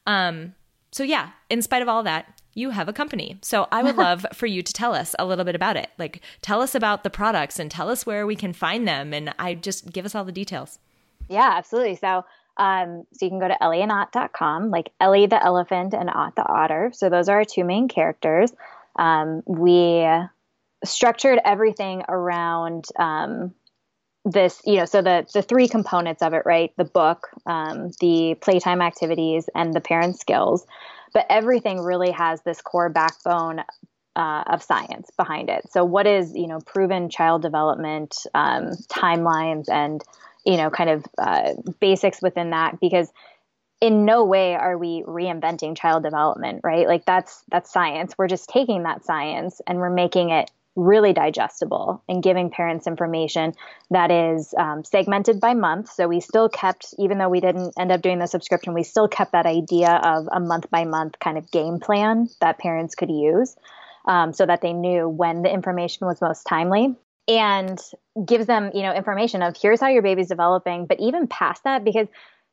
Um, so, yeah, in spite of all that, you have a company. So, I would love for you to tell us a little bit about it. Like, tell us about the products and tell us where we can find them. And I just give us all the details. Yeah, absolutely. So, um, so you can go to ellieandott.com, like Ellie the elephant and Ott the otter. So those are our two main characters. Um, we structured everything around um, this, you know, so the the three components of it, right? The book, um, the playtime activities, and the parent skills. But everything really has this core backbone uh, of science behind it. So, what is you know proven child development um, timelines and you know, kind of uh, basics within that because in no way are we reinventing child development, right? Like that's that's science. We're just taking that science and we're making it really digestible and giving parents information that is um, segmented by month. So we still kept, even though we didn't end up doing the subscription, we still kept that idea of a month by month kind of game plan that parents could use um, so that they knew when the information was most timely and gives them, you know, information of here's how your baby's developing, but even past that, because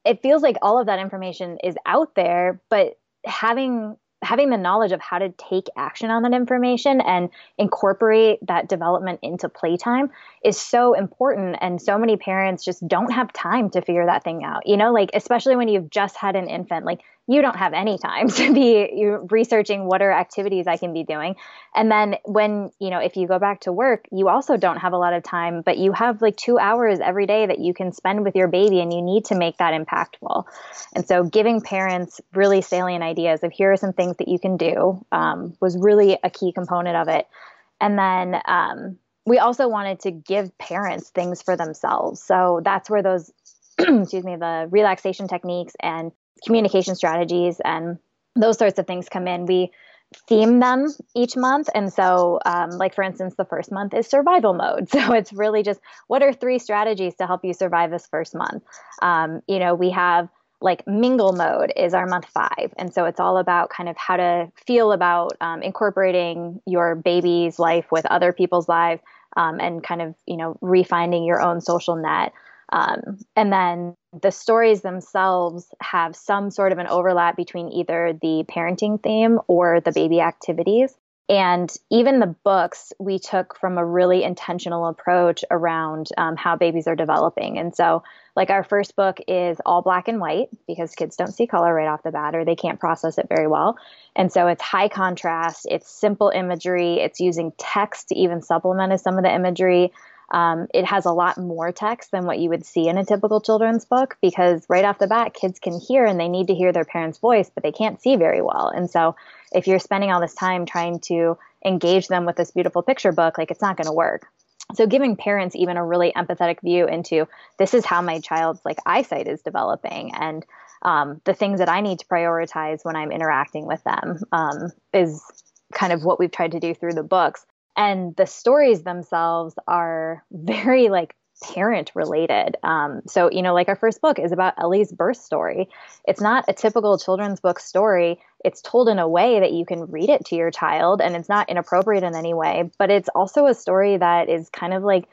it feels like all of that information is out there, but having having the knowledge of how to take action on that information and incorporate that development into playtime is so important. And so many parents just don't have time to figure that thing out you know like especially when you've just had an infant like you don't have any time to be researching what are activities I can be doing. And then when, you know, if you go back to work, you also don't have a lot of time, but you have like two hours every day that you can spend with your baby and you need to make that impactful. And so giving parents really salient ideas of here are some things that you can do um, was really a key component of it. And then, um, we also wanted to give parents things for themselves. So that's where those, excuse me, the relaxation techniques and communication strategies and those sorts of things come in. We theme them each month. And so, um, like for instance, the first month is survival mode. So it's really just what are three strategies to help you survive this first month? Um, you know, we have like mingle mode is our month five. And so it's all about kind of how to feel about um, incorporating your baby's life with other people's lives um, and kind of, you know, refinding your own social net. Um, and then the stories themselves have some sort of an overlap between either the parenting theme or the baby activities. And even the books we took from a really intentional approach around um, how babies are developing. And so, like, our first book is all black and white because kids don't see color right off the bat or they can't process it very well. And so, it's high contrast, it's simple imagery, it's using text to even supplement some of the imagery. Um, it has a lot more text than what you would see in a typical children's book because right off the bat, kids can hear and they need to hear their parents' voice, but they can't see very well. And so if you're spending all this time trying to engage them with this beautiful picture book, like it's not going to work. So giving parents even a really empathetic view into this is how my child's like eyesight is developing and um, the things that I need to prioritize when I'm interacting with them um, is kind of what we've tried to do through the books and the stories themselves are very like parent related. Um, so, you know, like our first book is about Ellie's birth story. It's not a typical children's book story. It's told in a way that you can read it to your child and it's not inappropriate in any way, but it's also a story that is kind of like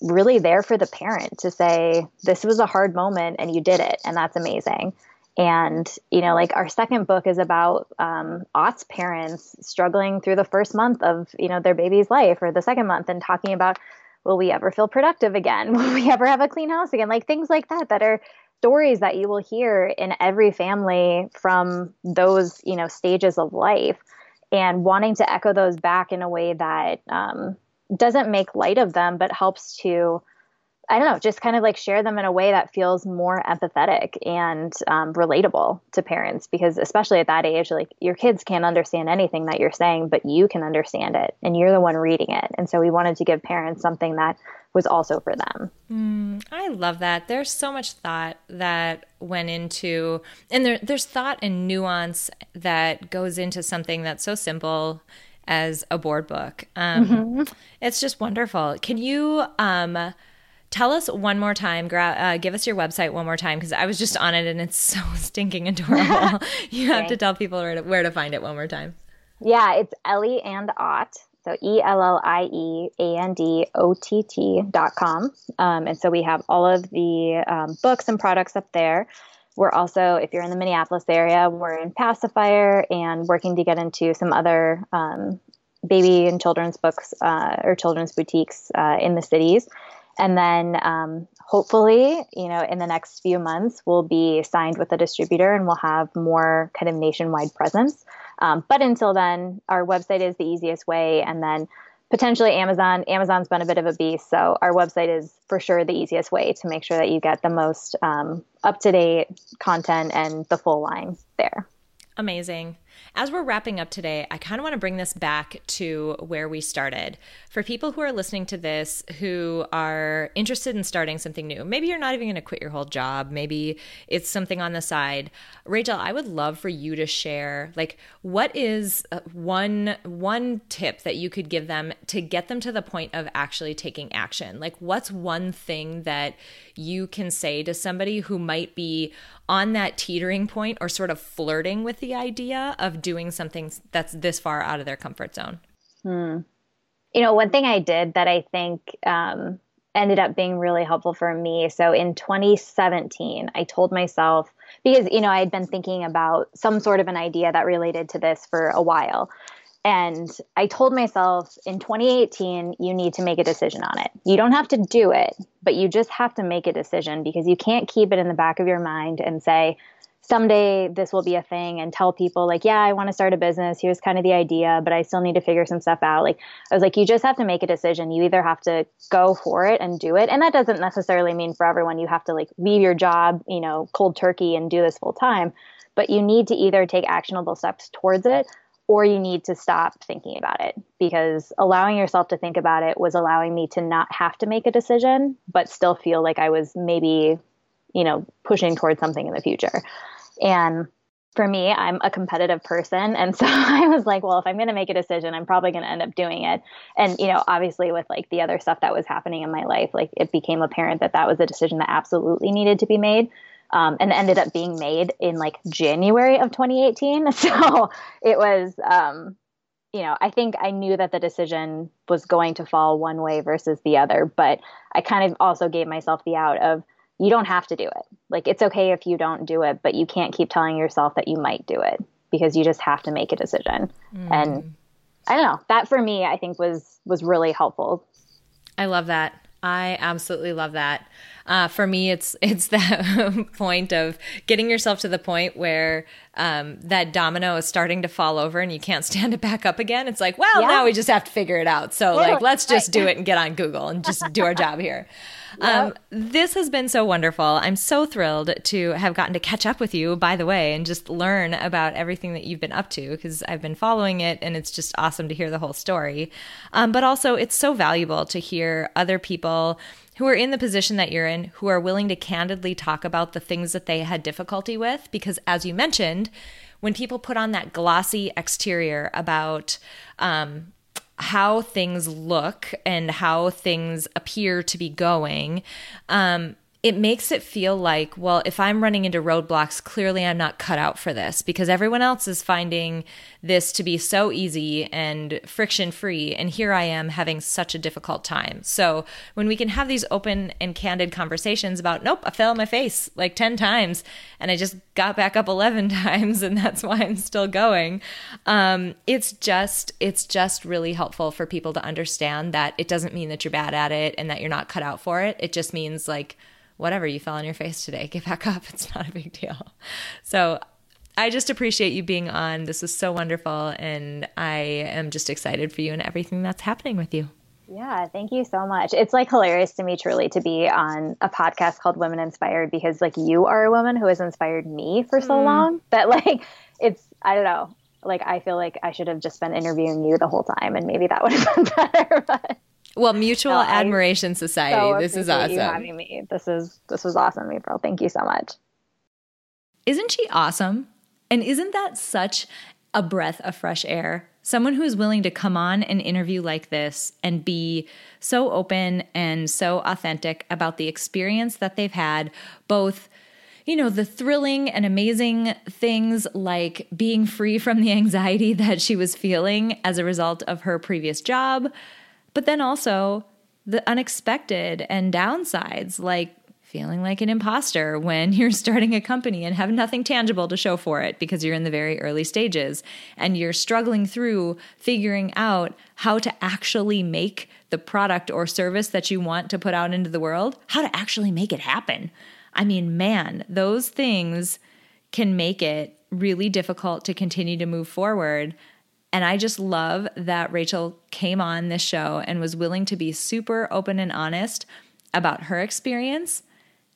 really there for the parent to say, this was a hard moment and you did it. And that's amazing. And, you know, like our second book is about um, Ott's parents struggling through the first month of, you know, their baby's life or the second month and talking about, will we ever feel productive again? Will we ever have a clean house again? Like things like that, that are stories that you will hear in every family from those, you know, stages of life and wanting to echo those back in a way that um, doesn't make light of them, but helps to I don't know, just kind of like share them in a way that feels more empathetic and um, relatable to parents because, especially at that age, like your kids can't understand anything that you're saying, but you can understand it and you're the one reading it. And so we wanted to give parents something that was also for them. Mm, I love that. There's so much thought that went into, and there, there's thought and nuance that goes into something that's so simple as a board book. Um, mm-hmm. It's just wonderful. Can you, um, Tell us one more time, gra- uh, give us your website one more time because I was just on it and it's so stinking adorable. you have to tell people where to, where to find it one more time. Yeah, it's Ellie and Ott. So E L L I E A N D O T T dot com. Um, and so we have all of the um, books and products up there. We're also, if you're in the Minneapolis area, we're in Pacifier and working to get into some other um, baby and children's books uh, or children's boutiques uh, in the cities. And then um, hopefully, you know, in the next few months, we'll be signed with a distributor and we'll have more kind of nationwide presence. Um, but until then, our website is the easiest way. And then potentially Amazon. Amazon's been a bit of a beast. So our website is for sure the easiest way to make sure that you get the most um, up to date content and the full line there. Amazing. As we're wrapping up today, I kind of want to bring this back to where we started. For people who are listening to this who are interested in starting something new, maybe you're not even going to quit your whole job, maybe it's something on the side. Rachel, I would love for you to share like what is uh, one one tip that you could give them to get them to the point of actually taking action? Like what's one thing that you can say to somebody who might be on that teetering point or sort of flirting with the idea of doing something that's this far out of their comfort zone? Hmm. You know, one thing I did that I think, um, ended up being really helpful for me. So in 2017, I told myself, because, you know, I had been thinking about some sort of an idea that related to this for a while. And I told myself in 2018, you need to make a decision on it. You don't have to do it, but you just have to make a decision because you can't keep it in the back of your mind and say, someday this will be a thing and tell people like yeah i want to start a business. Here's kind of the idea but i still need to figure some stuff out. Like i was like you just have to make a decision. You either have to go for it and do it. And that doesn't necessarily mean for everyone you have to like leave your job you know cold turkey and do this full time but you need to either take actionable steps towards it or you need to stop thinking about it because allowing yourself to think about it was allowing me to not have to make a decision but still feel like i was maybe you know pushing towards something in the future and for me, I'm a competitive person. And so I was like, well, if I'm going to make a decision, I'm probably going to end up doing it. And, you know, obviously with like the other stuff that was happening in my life, like it became apparent that that was a decision that absolutely needed to be made. Um, and ended up being made in like January of 2018. So it was, um, you know, I think I knew that the decision was going to fall one way versus the other, but I kind of also gave myself the out of, you don't have to do it. Like it's okay if you don't do it, but you can't keep telling yourself that you might do it because you just have to make a decision. Mm. And I don't know, that for me I think was was really helpful. I love that. I absolutely love that. Uh, for me, it's it's that point of getting yourself to the point where um, that domino is starting to fall over and you can't stand it back up again. It's like, well, yeah. now we just have to figure it out. So, yeah. like, let's just do it and get on Google and just do our job here. Um, this has been so wonderful. I'm so thrilled to have gotten to catch up with you, by the way, and just learn about everything that you've been up to because I've been following it and it's just awesome to hear the whole story. Um, but also, it's so valuable to hear other people who are in the position that you're in who are willing to candidly talk about the things that they had difficulty with because, as you mentioned, when people put on that glossy exterior about um, how things look and how things appear to be going, um, it makes it feel like, well, if I'm running into roadblocks, clearly I'm not cut out for this because everyone else is finding this to be so easy and friction free. And here I am having such a difficult time. So when we can have these open and candid conversations about, nope, I fell on my face like 10 times and I just got back up 11 times and that's why I'm still going. Um, it's just, it's just really helpful for people to understand that it doesn't mean that you're bad at it and that you're not cut out for it. It just means like, whatever, you fell on your face today, get back up. It's not a big deal. So I just appreciate you being on. This is so wonderful. And I am just excited for you and everything that's happening with you. Yeah, thank you so much. It's like hilarious to me truly to be on a podcast called Women Inspired because like you are a woman who has inspired me for so mm. long that like it's I don't know. Like I feel like I should have just been interviewing you the whole time and maybe that would have been better. But well, Mutual no, Admiration Society. So this is awesome. You having me. This is this was awesome, April. Thank you so much. Isn't she awesome? And isn't that such a breath of fresh air? Someone who is willing to come on an interview like this and be so open and so authentic about the experience that they've had, both you know, the thrilling and amazing things like being free from the anxiety that she was feeling as a result of her previous job, but then also the unexpected and downsides, like feeling like an imposter when you're starting a company and have nothing tangible to show for it because you're in the very early stages and you're struggling through figuring out how to actually make the product or service that you want to put out into the world, how to actually make it happen. I mean, man, those things can make it really difficult to continue to move forward. And I just love that Rachel came on this show and was willing to be super open and honest about her experience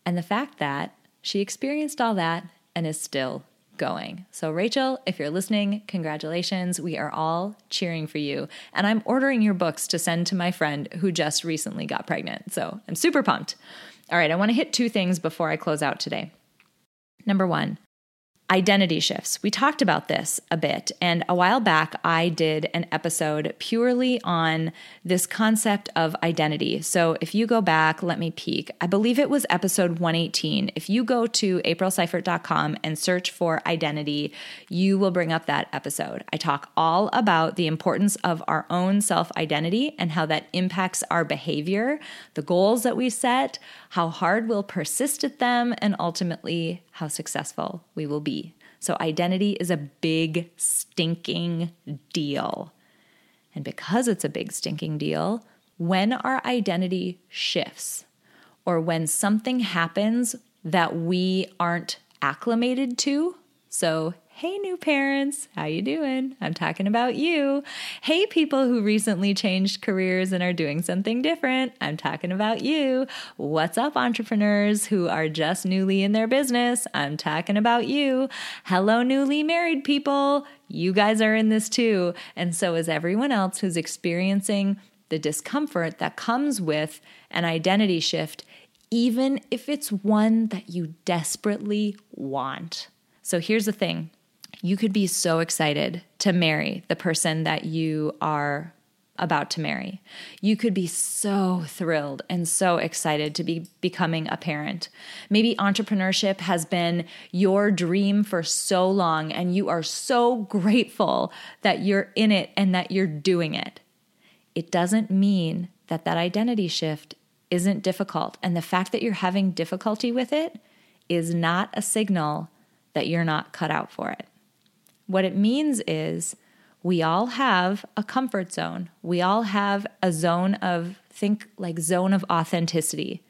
and the fact that she experienced all that and is still going. So, Rachel, if you're listening, congratulations. We are all cheering for you. And I'm ordering your books to send to my friend who just recently got pregnant. So, I'm super pumped. All right, I want to hit two things before I close out today. Number one, Identity shifts. We talked about this a bit. And a while back, I did an episode purely on this concept of identity. So if you go back, let me peek. I believe it was episode 118. If you go to aprilseifert.com and search for identity, you will bring up that episode. I talk all about the importance of our own self identity and how that impacts our behavior, the goals that we set, how hard we'll persist at them, and ultimately how successful we will be. So, identity is a big, stinking deal. And because it's a big, stinking deal, when our identity shifts or when something happens that we aren't acclimated to, so Hey new parents, how you doing? I'm talking about you. Hey people who recently changed careers and are doing something different. I'm talking about you. What's up entrepreneurs who are just newly in their business? I'm talking about you. Hello newly married people. You guys are in this too. And so is everyone else who's experiencing the discomfort that comes with an identity shift even if it's one that you desperately want. So here's the thing you could be so excited to marry the person that you are about to marry. You could be so thrilled and so excited to be becoming a parent. Maybe entrepreneurship has been your dream for so long and you are so grateful that you're in it and that you're doing it. It doesn't mean that that identity shift isn't difficult and the fact that you're having difficulty with it is not a signal that you're not cut out for it. What it means is we all have a comfort zone. We all have a zone of, think like zone of authenticity.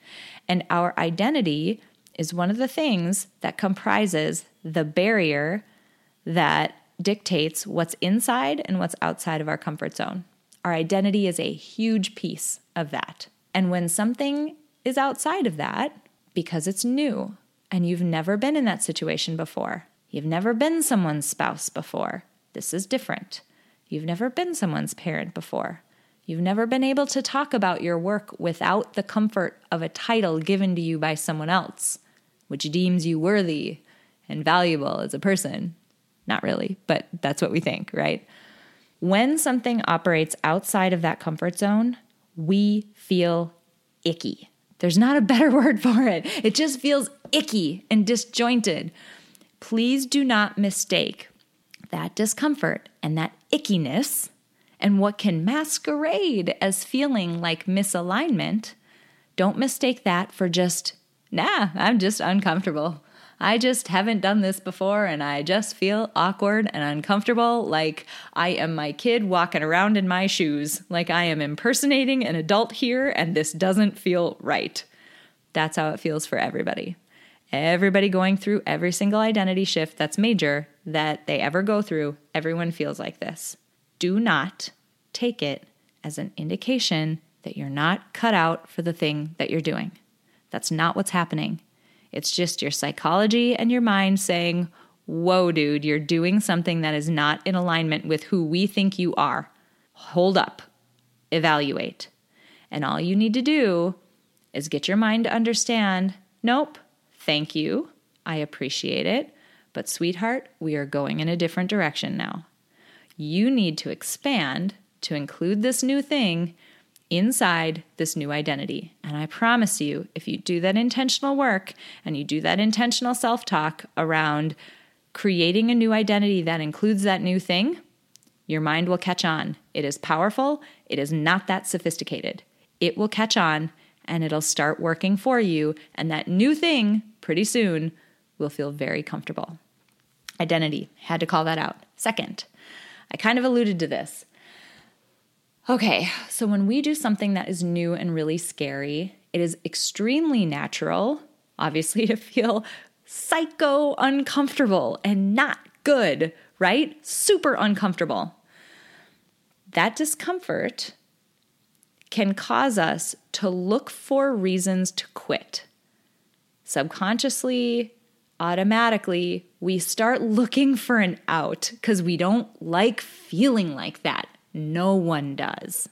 And our identity is one of the things that comprises the barrier that dictates what's inside and what's outside of our comfort zone. Our identity is a huge piece of that. And when something is outside of that, because it's new and you've never been in that situation before, You've never been someone's spouse before. This is different. You've never been someone's parent before. You've never been able to talk about your work without the comfort of a title given to you by someone else, which deems you worthy and valuable as a person. Not really, but that's what we think, right? When something operates outside of that comfort zone, we feel icky. There's not a better word for it. It just feels icky and disjointed. Please do not mistake that discomfort and that ickiness and what can masquerade as feeling like misalignment. Don't mistake that for just, nah, I'm just uncomfortable. I just haven't done this before and I just feel awkward and uncomfortable, like I am my kid walking around in my shoes, like I am impersonating an adult here and this doesn't feel right. That's how it feels for everybody everybody going through every single identity shift that's major that they ever go through, everyone feels like this. Do not take it as an indication that you're not cut out for the thing that you're doing. That's not what's happening. It's just your psychology and your mind saying, Whoa, dude, you're doing something that is not in alignment with who we think you are. Hold up, evaluate. And all you need to do is get your mind to understand nope, Thank you. I appreciate it. But, sweetheart, we are going in a different direction now. You need to expand to include this new thing inside this new identity. And I promise you, if you do that intentional work and you do that intentional self talk around creating a new identity that includes that new thing, your mind will catch on. It is powerful, it is not that sophisticated. It will catch on and it'll start working for you. And that new thing, pretty soon, will feel very comfortable. Identity, had to call that out. Second, I kind of alluded to this. Okay, so when we do something that is new and really scary, it is extremely natural, obviously, to feel psycho uncomfortable and not good, right? Super uncomfortable. That discomfort can cause us to look for reasons to quit. Subconsciously, automatically, we start looking for an out because we don't like feeling like that. No one does.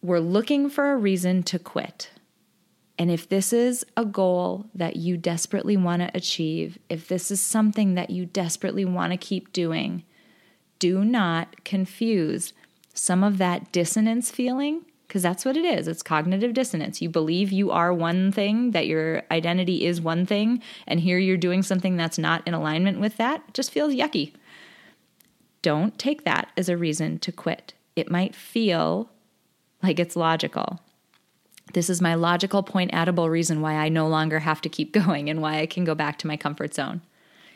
We're looking for a reason to quit. And if this is a goal that you desperately want to achieve, if this is something that you desperately want to keep doing, do not confuse some of that dissonance feeling because that's what it is. It's cognitive dissonance. You believe you are one thing, that your identity is one thing, and here you're doing something that's not in alignment with that. It just feels yucky. Don't take that as a reason to quit. It might feel like it's logical. This is my logical point addable reason why I no longer have to keep going and why I can go back to my comfort zone.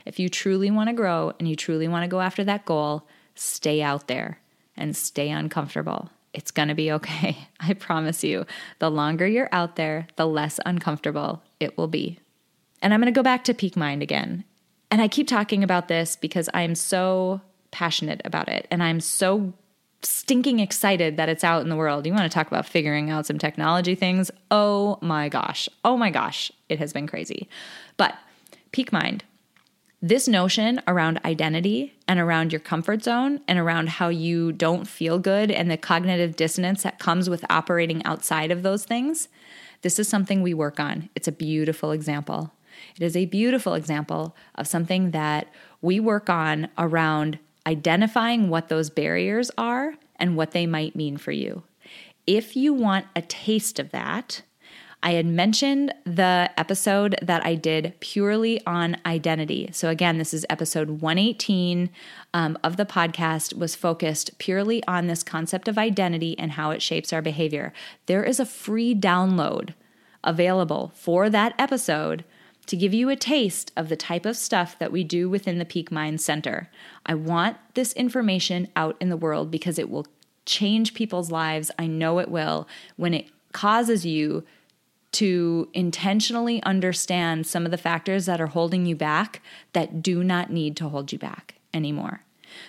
If you truly want to grow and you truly want to go after that goal, stay out there and stay uncomfortable it's going to be okay. I promise you. The longer you're out there, the less uncomfortable it will be. And I'm going to go back to peak mind again. And I keep talking about this because I'm so passionate about it and I'm so stinking excited that it's out in the world. You want to talk about figuring out some technology things? Oh my gosh. Oh my gosh. It has been crazy. But peak mind, this notion around identity and around your comfort zone and around how you don't feel good and the cognitive dissonance that comes with operating outside of those things, this is something we work on. It's a beautiful example. It is a beautiful example of something that we work on around identifying what those barriers are and what they might mean for you. If you want a taste of that, I had mentioned the episode that I did purely on identity. So, again, this is episode 118 um, of the podcast, was focused purely on this concept of identity and how it shapes our behavior. There is a free download available for that episode to give you a taste of the type of stuff that we do within the Peak Mind Center. I want this information out in the world because it will change people's lives. I know it will when it causes you to intentionally understand some of the factors that are holding you back that do not need to hold you back anymore.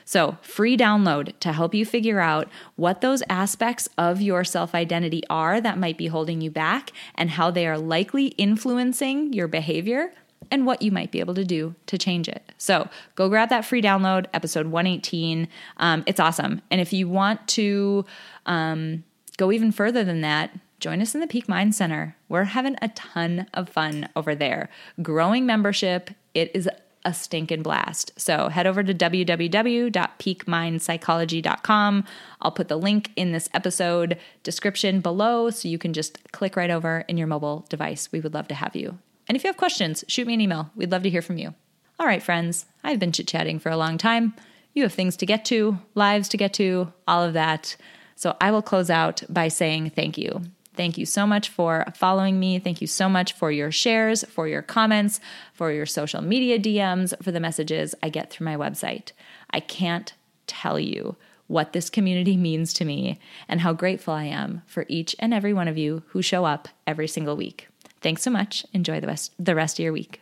So, free download to help you figure out what those aspects of your self identity are that might be holding you back and how they are likely influencing your behavior and what you might be able to do to change it. So, go grab that free download, episode 118. Um, it's awesome. And if you want to um, go even further than that, join us in the Peak Mind Center. We're having a ton of fun over there. Growing membership, it is a stinking blast. So head over to www.peakmindpsychology.com. I'll put the link in this episode description below so you can just click right over in your mobile device. We would love to have you. And if you have questions, shoot me an email. We'd love to hear from you. All right, friends, I've been chit chatting for a long time. You have things to get to, lives to get to, all of that. So I will close out by saying thank you. Thank you so much for following me. Thank you so much for your shares, for your comments, for your social media DMs, for the messages I get through my website. I can't tell you what this community means to me and how grateful I am for each and every one of you who show up every single week. Thanks so much. Enjoy the rest, the rest of your week.